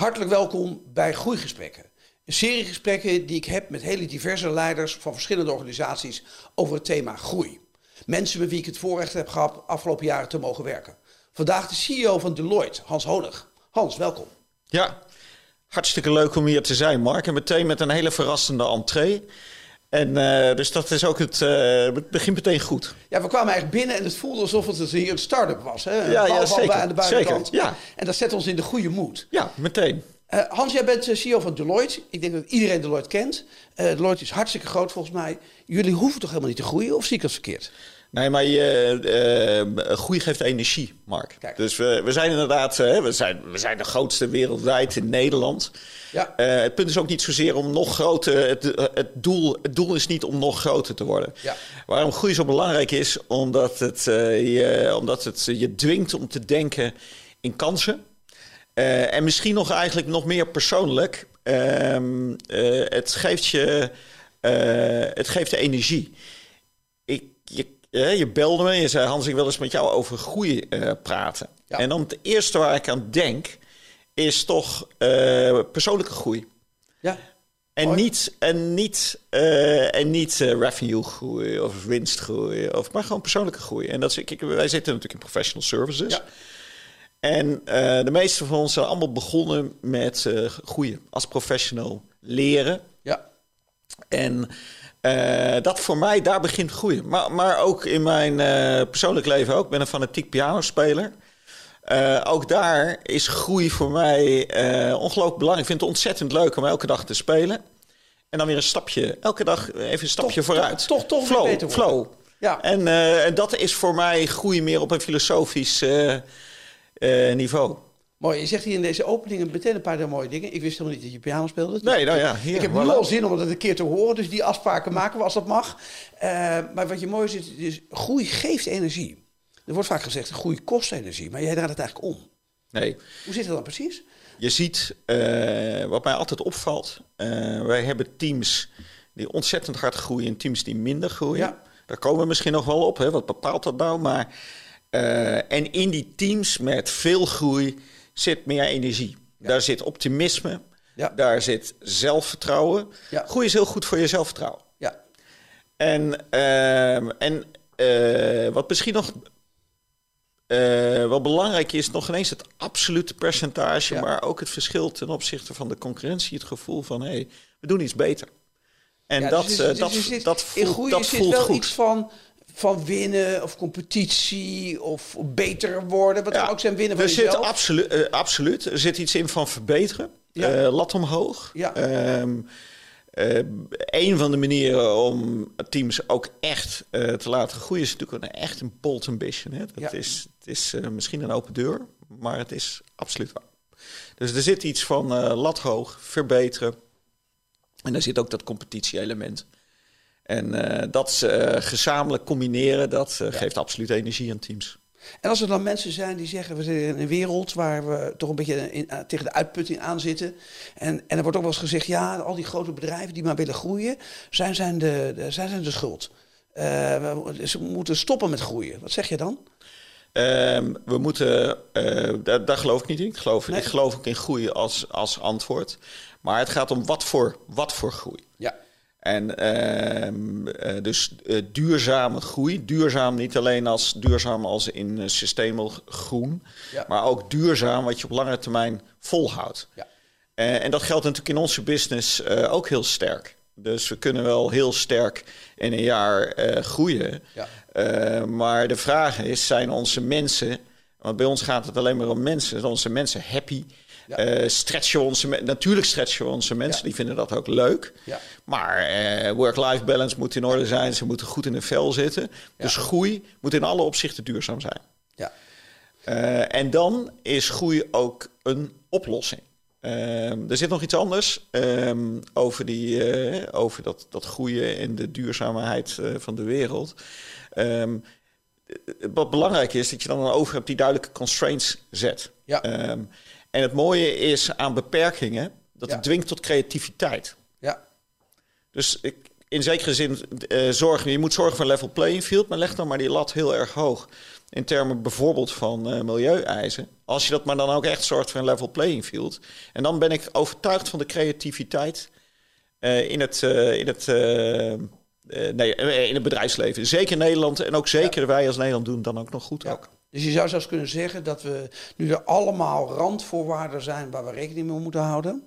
Hartelijk welkom bij Groeigesprekken. Een serie gesprekken die ik heb met hele diverse leiders van verschillende organisaties over het thema groei. Mensen met wie ik het voorrecht heb gehad afgelopen jaren te mogen werken. Vandaag de CEO van Deloitte, Hans Honig. Hans, welkom. Ja, hartstikke leuk om hier te zijn, Mark. En meteen met een hele verrassende entree. En uh, dus dat is ook het, uh, het begint meteen goed. Ja, we kwamen eigenlijk binnen en het voelde alsof het hier een start-up was. Hè? Ja, ja zeker. Aan de buitenkant. Zeker, ja. En dat zet ons in de goede moed. Ja, meteen. Uh, Hans, jij bent CEO van Deloitte. Ik denk dat iedereen Deloitte kent. Deloitte is hartstikke groot volgens mij. Jullie hoeven toch helemaal niet te groeien, of zie ik dat verkeerd? Nee, maar je, uh, groei geeft energie, Mark. Kijk. Dus we, we zijn inderdaad, we, zijn, we zijn de grootste wereldwijd in Nederland. Ja. Het punt is ook niet zozeer om nog groter. Het, het, doel, het doel is niet om nog groter te worden. Ja. Waarom groei zo belangrijk is, omdat het, je, omdat het je dwingt om te denken in kansen. En misschien nog eigenlijk nog meer persoonlijk. Ehm, het geeft je het geeft de energie. Ik, je je belde me en je zei: Hans, ik wil eens met jou over groei praten. Ja. En dan het eerste waar ik aan denk, is toch persoonlijke groei. Ja. En niet, en niet, uh, en niet revenue groei of winstgroei, of, maar gewoon persoonlijke groei. En dat is, kijk, wij zitten natuurlijk in professional services. Ja. En de meeste van ons zijn allemaal begonnen met groeien als professional, leren. Ja. En uh, dat voor mij, daar begint groeien. Maar, maar ook in mijn persoonlijk leven ook. Ik ben een fanatiek pianospeler. Ook daar is groei voor mij ongelooflijk belangrijk. Ik vind het ontzettend leuk om elke dag te spelen. En dan weer een stapje, elke dag even een stapje toch, vooruit. Toch, toch, flow, beter flow. Ja. En, en dat is voor mij groei meer op een filosofisch niveau. Mooi, je zegt hier in deze opening meteen een paar mooie dingen. Ik wist helemaal niet dat je piano speelde. Nee, nou ja. Hier, ik heb nu al zin om dat een keer te horen, dus die afspraken maken we als dat mag. Uh, maar wat je mooi ziet, is groei geeft energie. Er wordt vaak gezegd, groei kost energie, maar jij draait het eigenlijk om. Nee. Hoe zit het dan precies? Je ziet, uh, wat mij altijd opvalt, uh, wij hebben teams die ontzettend hard groeien en teams die minder groeien. Ja. Daar komen we misschien nog wel op, hè? wat bepaalt dat nou? Maar, en in die teams met veel groei zit meer energie. Daar zit optimisme. Ja. Daar zit zelfvertrouwen. Ja. Groei is heel goed voor je zelfvertrouwen. Ja. En, uh, en uh, wat misschien nog uh, wat belangrijk is, nog ineens het absolute percentage, ja. maar ook het verschil ten opzichte van de concurrentie. Het gevoel van hé, hey, we doen iets beter. En dat, dus, dus, dat, dus dat voelt, dat voelt wel goed. iets van van winnen of competitie of beter worden. Wat ja, ook zijn winnen van er jezelf. Zit absoluut, uh, absoluut. Er zit iets in van verbeteren. Ja. Uh, lat omhoog. Ja. Um, uh, een van de manieren om teams ook echt te laten groeien... is natuurlijk een, echt een bold ambition. Hè? Dat ja. is, het is misschien een open deur, maar het is absoluut waar. Dus er zit iets van lat hoog, verbeteren. En daar zit ook dat competitie-element. En uh, dat uh, gezamenlijk combineren, dat ja. geeft absoluut energie aan teams. En als er dan mensen zijn die zeggen, we zitten in een wereld waar we toch een beetje in, tegen de uitputting aan zitten. En, en er wordt ook wel eens gezegd, ja, al die grote bedrijven die maar willen groeien, zijn, zijn, de, de, zijn, zijn de schuld. We, ze moeten stoppen met groeien. Wat zeg je dan? Um, we moeten, daar, daar, geloof ik niet in. Ik geloof, nee. ik geloof ook in groei als, als antwoord. Maar het gaat om wat voor, wat voor groei. Ja. En uh, dus uh, duurzame groei. Duurzaam niet alleen als duurzaam als in uh, groen, ja. maar ook duurzaam wat je op lange termijn volhoudt. Ja. en dat geldt natuurlijk in onze business ook heel sterk. Dus we kunnen wel heel sterk in een jaar groeien. Ja. maar de vraag is, zijn onze mensen, want bij ons gaat het alleen maar om mensen, zijn onze mensen happy? Ja. Uh, stretchen onze, natuurlijk stretchen we onze mensen, ja. die vinden dat ook leuk. Ja. Maar uh, work-life balance moet in orde zijn, ze moeten goed in de vel zitten. Dus groei moet in alle opzichten duurzaam zijn. Ja. Uh, en dan is groei ook een oplossing. er zit nog iets anders um, over, die, over dat, dat groeien en de duurzaamheid van de wereld. Um, wat belangrijk is, dat je dan over hebt die duidelijke constraints zet. Ja. Um, en het mooie is aan beperkingen dat ja. het dwingt tot creativiteit. Ja. Dus ik, in zekere zin uh, zorgen, je moet zorgen voor een level playing field, maar leg dan maar die lat heel erg hoog. in termen bijvoorbeeld van uh, milieueisen. Als je dat maar dan ook echt zorgt voor een level playing field. En dan ben ik overtuigd van de creativiteit uh, in het, in het nee, in het bedrijfsleven. Zeker Nederland en ook zeker wij als Nederland doen dan ook nog goed ook. Dus je zou zelfs kunnen zeggen dat we nu er allemaal randvoorwaarden zijn waar we rekening mee moeten houden.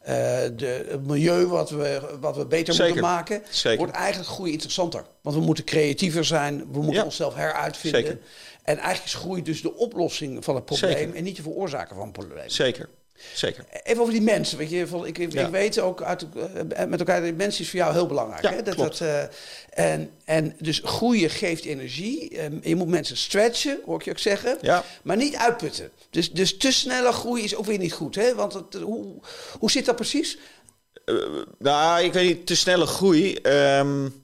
Uh, de, het milieu wat we, wat we beter moeten maken, wordt eigenlijk groei interessanter. Want we moeten creatiever zijn, we moeten onszelf heruitvinden. Zeker. En eigenlijk is groei dus de oplossing van het probleem en niet de veroorzaker van het probleem. Zeker. Zeker. Even over die mensen. Weet je, ik, ik, ik weet ook uit, uh, met elkaar, dat mensen is voor jou heel belangrijk. Ja, hè? Dat, dat, uh, en, en dus groeien geeft energie. Um, je moet mensen stretchen, hoor ik je ook zeggen. Ja. Maar niet uitputten. Dus, dus te snelle groei is ook weer niet goed. Hè? Want het, hoe, hoe zit dat precies? Uh, nou, ik weet niet, te snelle groei. Um,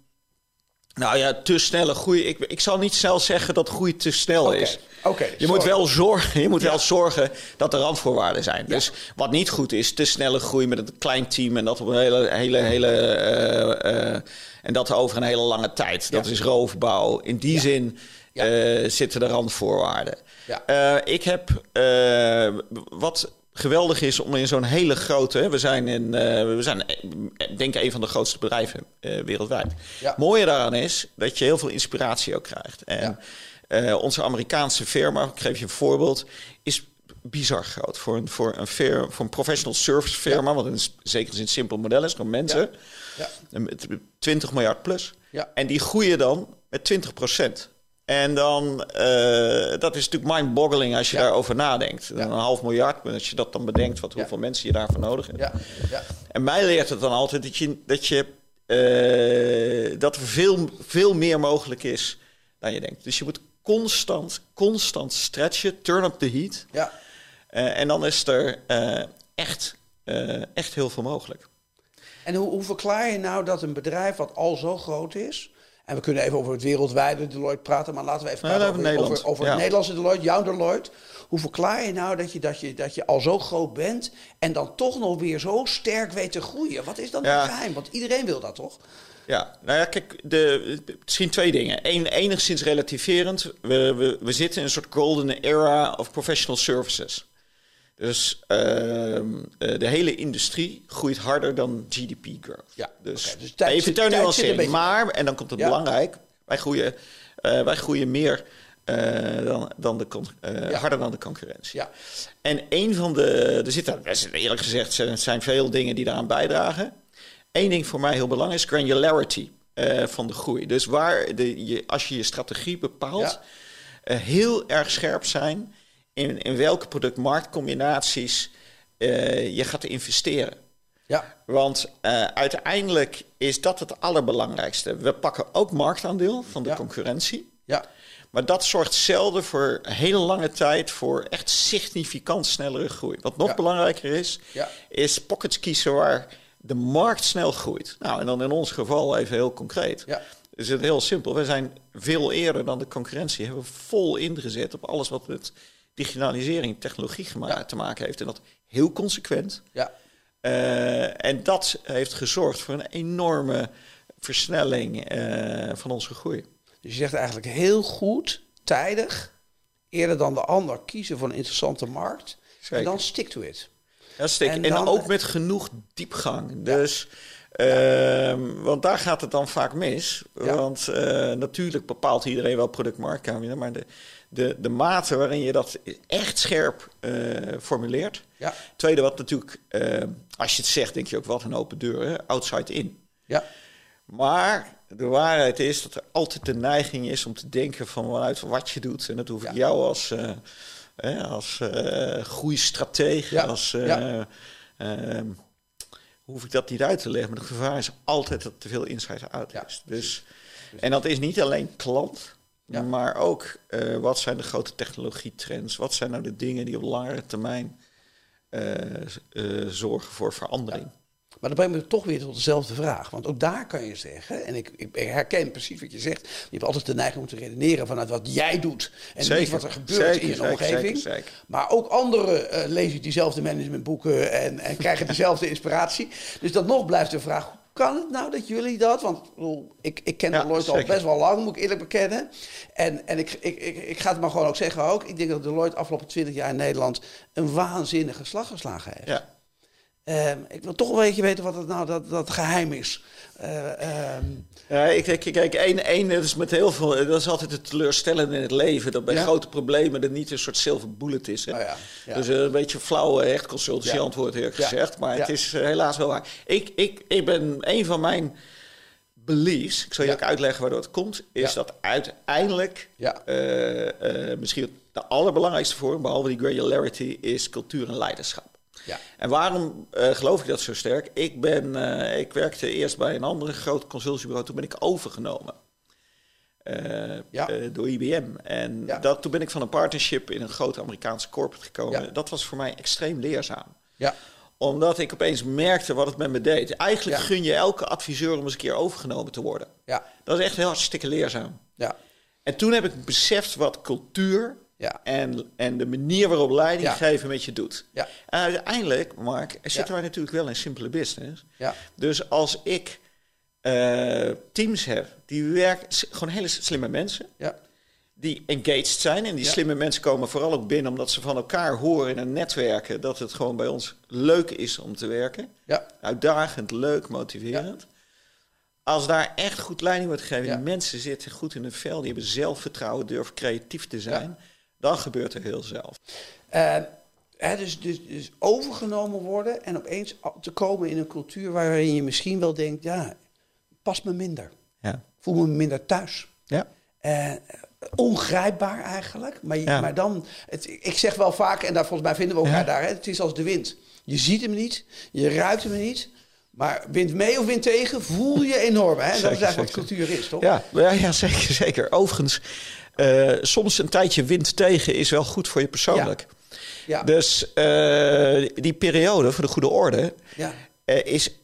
nou ja, te snelle groei. Ik, ik zal niet zelf zeggen dat groei te snel is. Okay, je moet, wel zorgen, je moet wel zorgen dat er randvoorwaarden zijn. Dus wat niet goed is, te snelle groei met een klein team en dat op een hele, hele, hele. Uh, uh, en dat over een hele lange tijd. Dat is roofbouw. In die zin uh, zitten de randvoorwaarden. ik heb wat geweldig is om in zo'n hele grote. We zijn, in, uh, we zijn denk ik een van de grootste bedrijven uh, wereldwijd. Ja. Mooie daaraan is dat je heel veel inspiratie ook krijgt. En uh, onze Amerikaanse firma, ik geef je een voorbeeld, is bizar groot voor een, voor een, firma, voor een professional service firma, wat in zekere zin een simpel model is, gewoon mensen. Ja. 20 miljard plus. Ja. En die groeien dan met 20 procent. En dan, uh, dat is natuurlijk mind-boggling als je daarover nadenkt. Een half miljard, als je dat dan bedenkt, wat, hoeveel mensen je daarvoor nodig hebt. Ja. Ja. En mij leert het dan altijd dat, je, dat, je, uh, dat er veel, veel meer mogelijk is dan je denkt. Dus je moet constant, constant stretchen, turn up the heat. Ja. Uh, en dan is er echt, echt heel veel mogelijk. En hoe, hoe verklaar je nou dat een bedrijf wat al zo groot is en we kunnen even over het wereldwijde Deloitte praten, maar laten we even praten over, over, over het Nederlandse Deloitte, jouw Deloitte. Hoe verklaar je nou dat je, dat, je, dat je al zo groot bent en dan toch nog weer zo sterk weet te groeien? Wat is dan het geheim? Want iedereen wil dat toch? Ja, nou ja, kijk, de, misschien twee dingen. Eén, enigszins relativerend. We, we, we zitten in een soort golden era of professional services. Dus ehm, eh, de hele industrie groeit harder dan GDP growth. Ja, dus, okay, dus even ter nuancering. Maar, en dan komt het belangrijk, wij groeien, uh, wij groeien meer uh, dan, dan de ja. harder dan de concurrentie. Ja. En een van de, er zitten, eerlijk gezegd, er zijn veel dingen die daaraan bijdragen. Eén ding voor mij heel belangrijk is granularity van de groei. Dus waar de, je, als je je strategie bepaalt, heel erg scherp zijn in, in welke productmarktcombinaties uh, je gaat investeren. Ja. Want uh, uiteindelijk is dat het allerbelangrijkste. We pakken ook marktaandeel van de concurrentie. Ja. Maar dat zorgt zelden voor hele lange tijd voor echt significant snellere groei. Wat nog belangrijker is, ja. is pockets kiezen waar de markt snel groeit. Nou, en dan in ons geval even heel concreet. Ja. Is het heel simpel. We zijn veel eerder dan de concurrentie. Hebben vol ingezet op alles wat het digitalisering, technologie te maken heeft. En dat heel consequent. Ja. Uh, en dat heeft gezorgd voor een enorme versnelling uh, van onze groei. Dus je zegt eigenlijk heel goed, tijdig, eerder dan de ander kiezen voor een interessante markt. Zeker. En dan stick to it. Ja, stick. En, en dan, ook met genoeg diepgang. Dus... Ja. Uh, want daar gaat het dan vaak mis. Ja. Want uh, natuurlijk bepaalt iedereen wel productmarktcamera, maar de, de, de mate waarin je dat echt scherp uh, formuleert. Ja. Tweede, wat natuurlijk, uh, als je het zegt, denk je ook wat een open deur, hè? outside in. Ja. Maar de waarheid is dat er altijd de neiging is om te denken van vanuit wat je doet. En dat hoef ik jou als, uh, als groeistratege, ja. als... Ehm, hoef ik dat niet uit te leggen. Maar het gevaar is altijd dat te veel insight uit is. Dus, en dat is niet alleen klant, maar ook uh, wat zijn de grote technologietrends? Wat zijn nou de dingen die op langere termijn uh, uh, zorgen voor verandering? Maar dan brengt me toch weer tot dezelfde vraag. Want ook daar kan je zeggen, en ik, ik herken precies wat je zegt. Je hebt altijd de neiging om te redeneren vanuit wat jij doet. En zeker, niet wat er gebeurt zeker, in je zeker, omgeving. Maar ook anderen uh, lezen diezelfde managementboeken en, en krijgen dezelfde inspiratie. Dus dan nog blijft de vraag, kan het nou dat jullie dat... Want ik, ik ken ja, Deloitte al best wel lang, moet ik eerlijk bekennen. En, en ik, ik, ik, ik ga het maar gewoon ook zeggen ook. Ik denk dat Deloitte afgelopen 20 jaar in Nederland... een waanzinnige slag geslagen heeft. Ja. Ehm, ik wil toch een beetje weten wat het nou dat, dat geheim is. Uh, ja, ik, ik, kijk, één, één, dat is met heel veel. Dat is altijd het teleurstellende in het leven. Dat bij grote problemen er niet een soort silver bullet is. Hè? Oh ja, ja. Dus een beetje flauw echt consultancy antwoord, eerlijk gezegd. Maar het is uh, helaas wel waar. Ik, ik, ik ben een van mijn beliefs. Ik zal je ook uitleggen waardoor het komt. Is dat uiteindelijk. Uh, misschien de allerbelangrijkste voor, behalve die granularity, is cultuur en leiderschap. Ja. En waarom uh, geloof ik dat zo sterk? Ik, ben, uh, ik werkte eerst bij een andere groot consultiebureau. Toen ben ik overgenomen uh, ja. door IBM. En ja. dat, toen ben ik van een partnership in een grote Amerikaanse corporate gekomen. Ja. Dat was voor mij extreem leerzaam. Ja. Omdat ik opeens merkte wat het met me deed. Eigenlijk gun je elke adviseur om eens een keer overgenomen te worden. Ja. Dat is echt heel hartstikke leerzaam. Ja. En toen heb ik beseft wat cultuur ja. En, en de manier waarop leiding geven met je doet. Ja. En uiteindelijk, Mark, zitten ja. wij natuurlijk wel in simpele business. Ja. Dus als ik uh, teams heb die werken, gewoon hele slimme mensen. Ja. Die engaged zijn. En die slimme mensen komen vooral ook binnen omdat ze van elkaar horen in een netwerken. Dat het gewoon bij ons leuk is om te werken. Ja. Uitdagend, leuk, motiverend. Als daar echt goed leiding wordt gegeven, die mensen zitten goed in hun vel, die hebben zelfvertrouwen, durven creatief te zijn dan gebeurt er heel zelf. Uh, hè, dus, dus, dus, overgenomen worden en opeens te komen in een cultuur waarin je misschien wel denkt, ja, past me minder. Ja. Voel me minder thuis. Ja. Uh, ongrijpbaar eigenlijk. Maar, maar dan, het, ik zeg wel vaak, en daar volgens mij vinden we elkaar daar, hè, het is als de wind. Je ziet hem niet, je ruikt hem niet. Maar wind mee of wind tegen, voel je enorm. Hè? dat is eigenlijk wat cultuur is, toch? Ja, ja, ja zeker, zeker. Overigens, uh, soms een tijdje wind tegen is wel goed voor je persoonlijk. Ja. Dus uh, die periode, voor de goede orde, ja. uh, is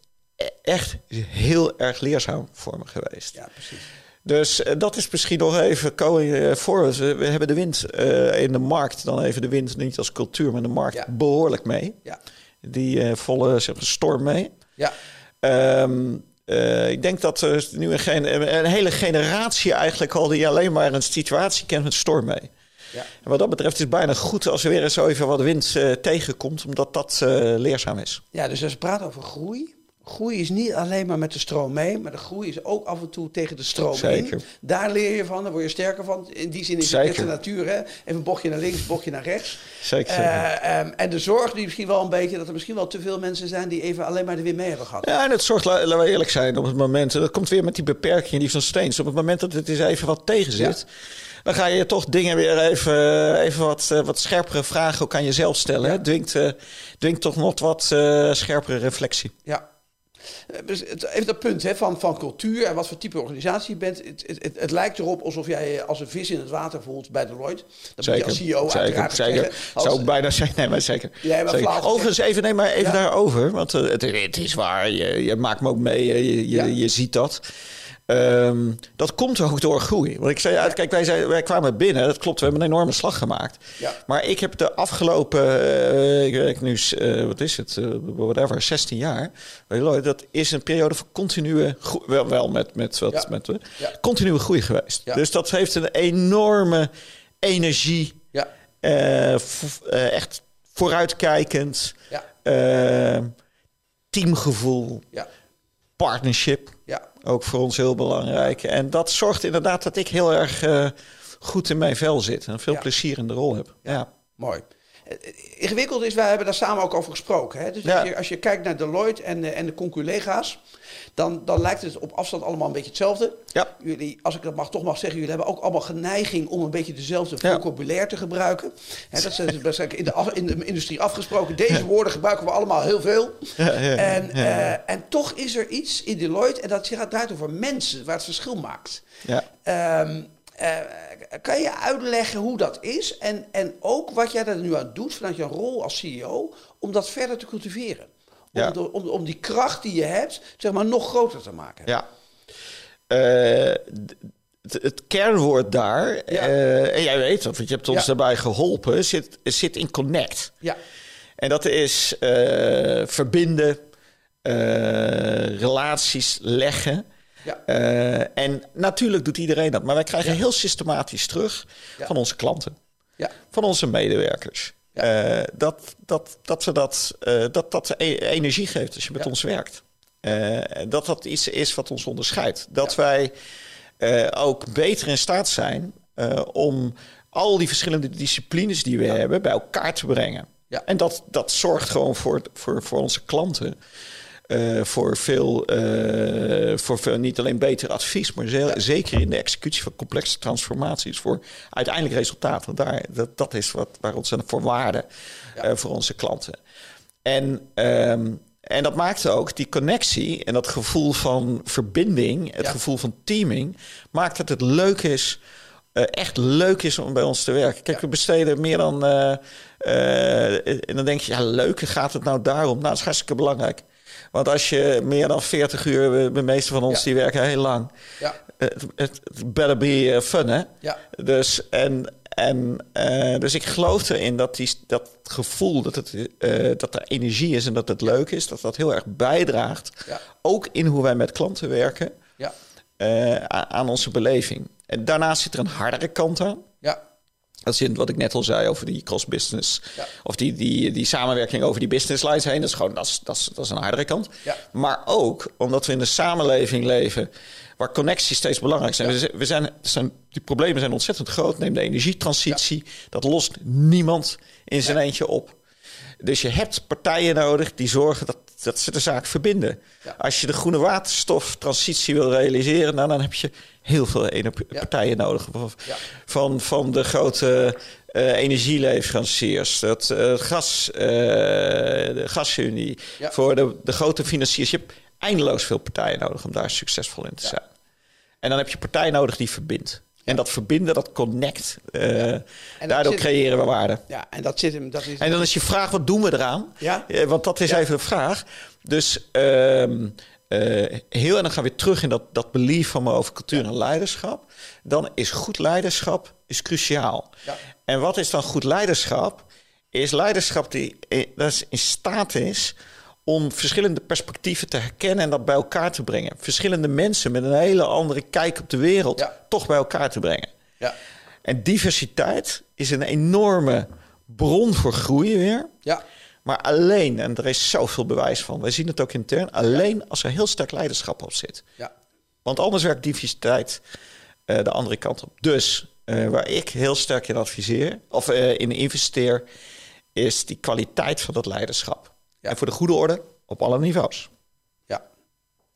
echt heel erg leerzaam voor me geweest. Ja, precies. Dus dat is misschien nog even going forward. We hebben de wind in de markt, dan even de wind niet als cultuur, maar de markt ja. behoorlijk mee. Ja. Die volle zeg, storm mee. Ja. Um, uh, ik denk dat er nu een, een, hele generatie eigenlijk al die alleen maar een situatie kent met storm mee. Ja. En wat dat betreft is het bijna goed als er weer eens even wat wind uh, tegenkomt, omdat dat uh, leerzaam is. Ja, dus als we praten over groei, groei is niet alleen maar met de stroom mee, maar de groei is ook af en toe tegen de stroom Zeker. in. Daar leer je van, daar word je sterker van. In die zin is het de natuur, hè? Even een bochtje naar links, bochtje naar rechts. Zeker. Uh, um, en de zorg die misschien wel een beetje, dat er misschien wel te veel mensen zijn die even alleen maar de wind mee hebben gehad. Ja, en het zorgt, laten we eerlijk zijn, op het moment, dat komt weer met die beperkingen die van steens. Op het moment dat het eens even wat tegen zit. dan ga je toch dingen weer even, even wat, uh, wat scherpere vragen ook aan jezelf stellen. Ja. Dwingt, uh, dwingt toch nog wat uh, scherpere reflectie. Ja, eh, even dat punt hè, van, van cultuur en wat voor type organisatie je bent. Het, het, het, het, lijkt erop alsof jij je als een vis in het water voelt bij Deloitte. Dat zeker, je als CEO zeker, zeker. Zou ook bijna zijn. Nee, maar zeker. Maar zeker. Overigens, even, nee, maar even daarover. Want uh, het, het, is waar. Je, je, maakt me ook mee. Je, je, ja. je ziet dat. Um, dat komt ook door groei. Want ik zei, ja. kijk, wij, wij kwamen binnen, dat klopt, we hebben een enorme slag gemaakt. Ja. Maar ik heb de afgelopen, uh, ik werk nu, uh, wat is het, uh, whatever, 16 jaar. Dat is een periode van continue, wel, wel met, met wat, ja. met continue groei geweest. Dus dat heeft een enorme energie, echt vooruitkijkend, teamgevoel, partnership. Ja. Ook voor ons heel belangrijk. En dat zorgt inderdaad dat ik heel erg uh, goed in mijn vel zit en veel ja. plezier in de rol heb. Ja, ja. mooi. Eh, ingewikkeld is, wij hebben daar samen ook over gesproken. Hè? Dus ja. als, je, als, je, kijkt naar Deloitte en, de, en de conculega's, dan, dan lijkt het op afstand allemaal een beetje hetzelfde. Ja. Jullie, als ik dat mag, toch mag zeggen, jullie hebben ook allemaal geneiging om een beetje dezelfde vocabulaire te gebruiken. Hè, dat is waarschijnlijk in de, in de industrie afgesproken. Deze woorden gebruiken we allemaal heel veel. En, uh, en toch is er iets in Deloitte, en dat gaat draait over mensen, waar het verschil maakt. Ja. Um, uh, kan je uitleggen hoe dat is en, en ook wat jij er nu aan doet vanuit je rol als CEO om dat verder te cultiveren? Om, ja. de, om, om, die kracht die je hebt, zeg maar, nog groter te maken. Ja. Uh, het, het, kernwoord daar, ja. uh, en jij weet dat, want je hebt ons ja. daarbij geholpen, zit, zit in connect. Ja. En dat is verbinden, relaties leggen. Ja. en natuurlijk doet iedereen dat, maar wij krijgen heel systematisch terug van onze klanten, van onze medewerkers. dat, dat, dat, we dat, dat dat e-, energie geeft als je met ons werkt. dat dat iets is wat ons onderscheidt. Dat wij ook beter in staat zijn om al die verschillende disciplines die we hebben bij elkaar te brengen. Ja. En dat, dat zorgt gewoon voor, voor, voor onze klanten. Uh, voor, veel, uh, voor veel, niet alleen beter advies, maar zeker in de executie van complexe transformaties voor uiteindelijk resultaten. Daar, dat, dat is wat, waar ons voor waarde ja. uh, voor onze klanten. En, um, en dat maakt ook die connectie en dat gevoel van verbinding, het gevoel van teaming, maakt dat het leuk is uh, echt leuk is om bij ons te werken. Kijk, we besteden meer dan. Uh, uh, en dan denk je, ja, leuk, gaat het nou daarom? Nou, dat is hartstikke belangrijk. Want als je meer dan 40 uur, de meeste van ons die werken heel lang. Ja. Het better be fun, hè? Ja. Dus, en, en, dus ik geloof erin dat die, dat gevoel dat, het, dat er energie is en dat het leuk is, dat dat heel erg bijdraagt. Ja. Ook in hoe wij met klanten werken. Ja. aan onze beleving. En daarnaast zit er een hardere kant aan. Dat wat ik net al zei over die cross-business. Ja. Of die, die, die samenwerking over die business lines heen. Dat is gewoon dat is, dat is, dat is een hardere kant. Ja. Maar ook omdat we in een samenleving leven waar connecties steeds belangrijk zijn. We, we zijn, zijn, die problemen zijn ontzettend groot. Neem de energietransitie. Dat lost niemand in zijn eentje op. Dus je hebt partijen nodig die zorgen dat, dat ze de zaak verbinden. Als je de groene waterstoftransitie wil realiseren, nou, dan heb je heel veel ene partijen nodig. Van, van de grote uh, energieleveranciers, het uh, gas, uh, de gasunie, voor de, de grote financiers. Je hebt eindeloos veel partijen nodig om daar succesvol in te zijn. En dan heb je partijen nodig die verbindt. En dat verbinden, dat connect. Uh, daardoor creëren we waarde. Ja, en dat zit hem. Dat is, en dan is je vraag: wat doen we eraan? Ja. want dat is even de vraag. Dus uh, uh, heel en dan gaan we weer terug in dat, dat belief van me over cultuur en leiderschap. Dan is goed leiderschap is cruciaal. Ja. En wat is dan goed leiderschap? Is leiderschap die dat in staat is om verschillende perspectieven te herkennen en dat bij elkaar te brengen. Verschillende mensen met een hele andere kijk op de wereld toch bij elkaar te brengen. Ja. En diversiteit is een enorme bron voor groei weer. Ja. Maar alleen, en er is zoveel bewijs van, wij zien het ook intern, alleen als er heel sterk leiderschap op zit. Ja. Want anders werkt diversiteit uh, de andere kant op. Dus uh, waar ik heel sterk in adviseer, of uh, in investeer, is die kwaliteit van dat leiderschap. Ja. En voor de goede orde op alle niveaus. Ja.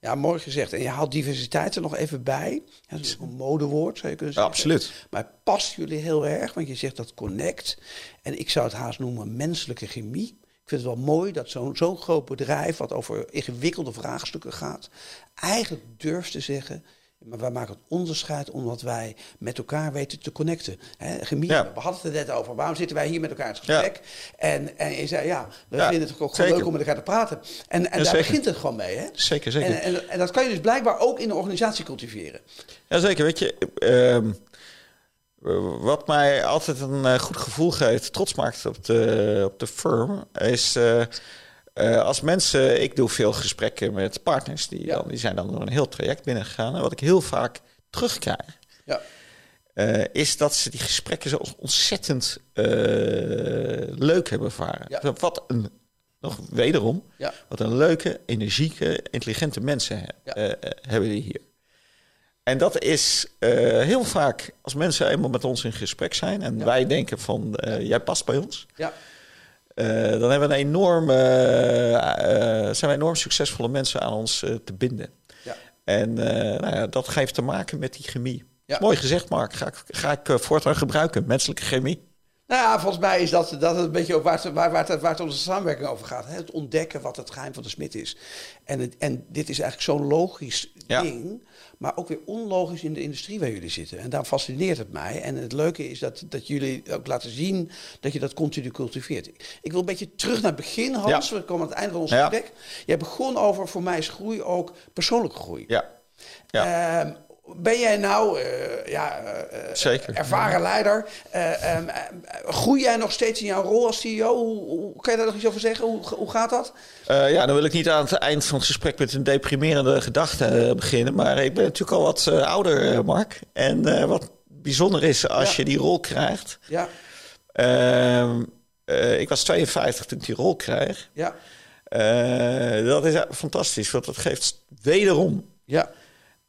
Ja, mooi gezegd. En je haalt diversiteit er nog even bij. dat is een modewoord, zou je kunnen zeggen. absoluut. Maar het past jullie heel erg, want je zegt dat connect. En ik zou het haast noemen menselijke chemie vind het wel mooi dat zo'n zo'n groot bedrijf, wat over ingewikkelde vraagstukken gaat, eigenlijk durft te zeggen. Maar wij maken het onderscheid omdat wij met elkaar weten te connecten. He, we hadden het net over. Waarom zitten wij hier met elkaar in het gesprek? En, en je zei, ja, we vinden het ook gewoon leuk om met elkaar te praten. En, en daar begint het gewoon mee. Hè? Zeker, zeker. En, en, en, dat kan je dus blijkbaar ook in de organisatie cultiveren. Jazeker, weet je... Uh, wat mij altijd een eh, goed gevoel geeft, trots maakt op de, op de firm, is uh, uh, als mensen. Ik doe veel gesprekken met partners, die, dan, die zijn dan door een heel traject binnengegaan. En wat ik heel vaak terugkrijg, ja. is dat ze die gesprekken zo ontzettend leuk hebben ervaren. Ja. Wat een, nog wederom, wat een leuke, energieke, intelligente mensen hebben die hier. En dat is heel vaak als mensen eenmaal met ons in gesprek zijn en wij denken van jij past bij ons. Ja. Uh, dan hebben we een enorme, zijn we enorm succesvolle mensen aan ons te binden. Ja. En nou ja, dat geeft te maken met die chemie. Ja. Mooi gezegd, Mark. Ga ik, ga ik voortaan gebruiken, menselijke chemie. Nou ja, volgens mij is dat, dat een beetje waar, het, waar, waar, het, waar het onze samenwerking over gaat. Het ontdekken wat het geheim van de smid is. En, het, en dit is eigenlijk zo'n logisch ding maar ook weer onlogisch in de industrie waar jullie zitten. En daar fascineert het mij. En het leuke is dat, dat jullie ook laten zien dat je dat continu cultiveert. Ik wil een beetje terug naar het begin, Hans. We komen aan het einde van ons gesprek. Jij begon over, voor mij is groei ook persoonlijke groei. Ja. ja. Ehm, ben jij nou, ja, Zeker. ervaren leider, um, groei jij nog steeds in jouw rol als CEO? Hoe, hoe, kan je daar nog iets over zeggen? Hoe, hoe gaat dat? ja, dan wil ik niet aan het eind van het gesprek met een deprimerende gedachte beginnen. Maar ik ben natuurlijk al wat ouder, Mark. En wat bijzonder is als je die rol krijgt. Ja. Ehm, ik was 52 toen ik die rol kreeg. Ja. Uh, dat is fantastisch, want dat geeft wederom ja.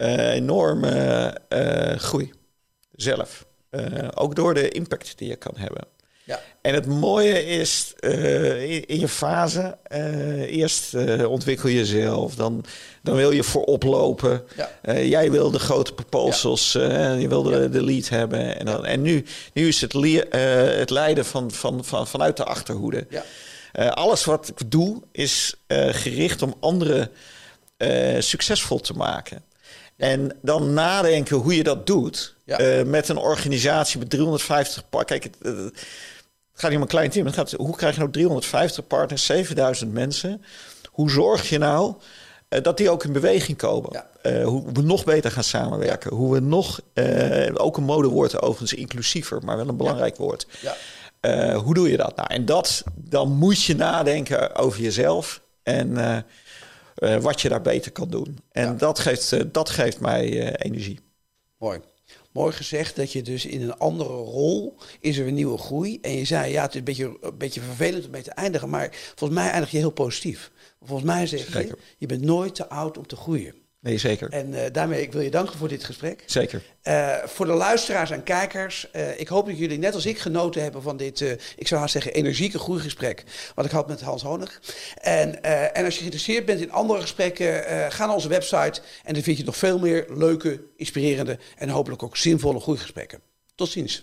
Uh, enorme uh, groei zelf. ook door de impact die je kan hebben. Ja. En het mooie is in, in, je fase, eerst ontwikkel je jezelf, dan, dan wil je voorop lopen. Ja. jij wil de grote proposals, ja. je wil de, de, lead hebben. En, dan, en nu, nu is het, het leiden van, van, van, vanuit de achterhoede. Ja. Alles wat ik doe is gericht om anderen succesvol te maken. En dan nadenken hoe je dat doet ja. met een organisatie met 350 partners. Kijk, het, het, gaat niet om een klein team. Het gaat, hoe krijg je nou 350 partners, 7000 mensen? Hoe zorg je nou dat die ook in beweging komen? Ja. hoe we nog beter gaan samenwerken. Hoe we nog, ook een modewoord overigens, inclusiever, maar wel een belangrijk woord. Ja. Uh, hoe doe je dat nou? En dat, dan moet je nadenken over jezelf en uh, uh, wat je daar beter kan doen. En ja. dat, geeft, dat geeft mij energie. Mooi. Mooi gezegd dat je dus in een andere rol is er een nieuwe groei. En je zei, ja, het is een beetje, een beetje vervelend om mee te eindigen. Maar volgens mij eindig je heel positief. Volgens mij zeg je, je bent nooit te oud om te groeien. Nee, zeker. En uh, daarmee ik wil je danken voor dit gesprek. Zeker. Uh, voor de luisteraars en kijkers, uh, ik hoop dat jullie net als ik genoten hebben van dit, ik zou haast zeggen, energieke groeigesprek. Wat ik had met Hans Honig. En, en als je geïnteresseerd bent in andere gesprekken, ga naar onze website. En dan vind je nog veel meer leuke, inspirerende en hopelijk ook zinvolle groeigesprekken. Tot ziens.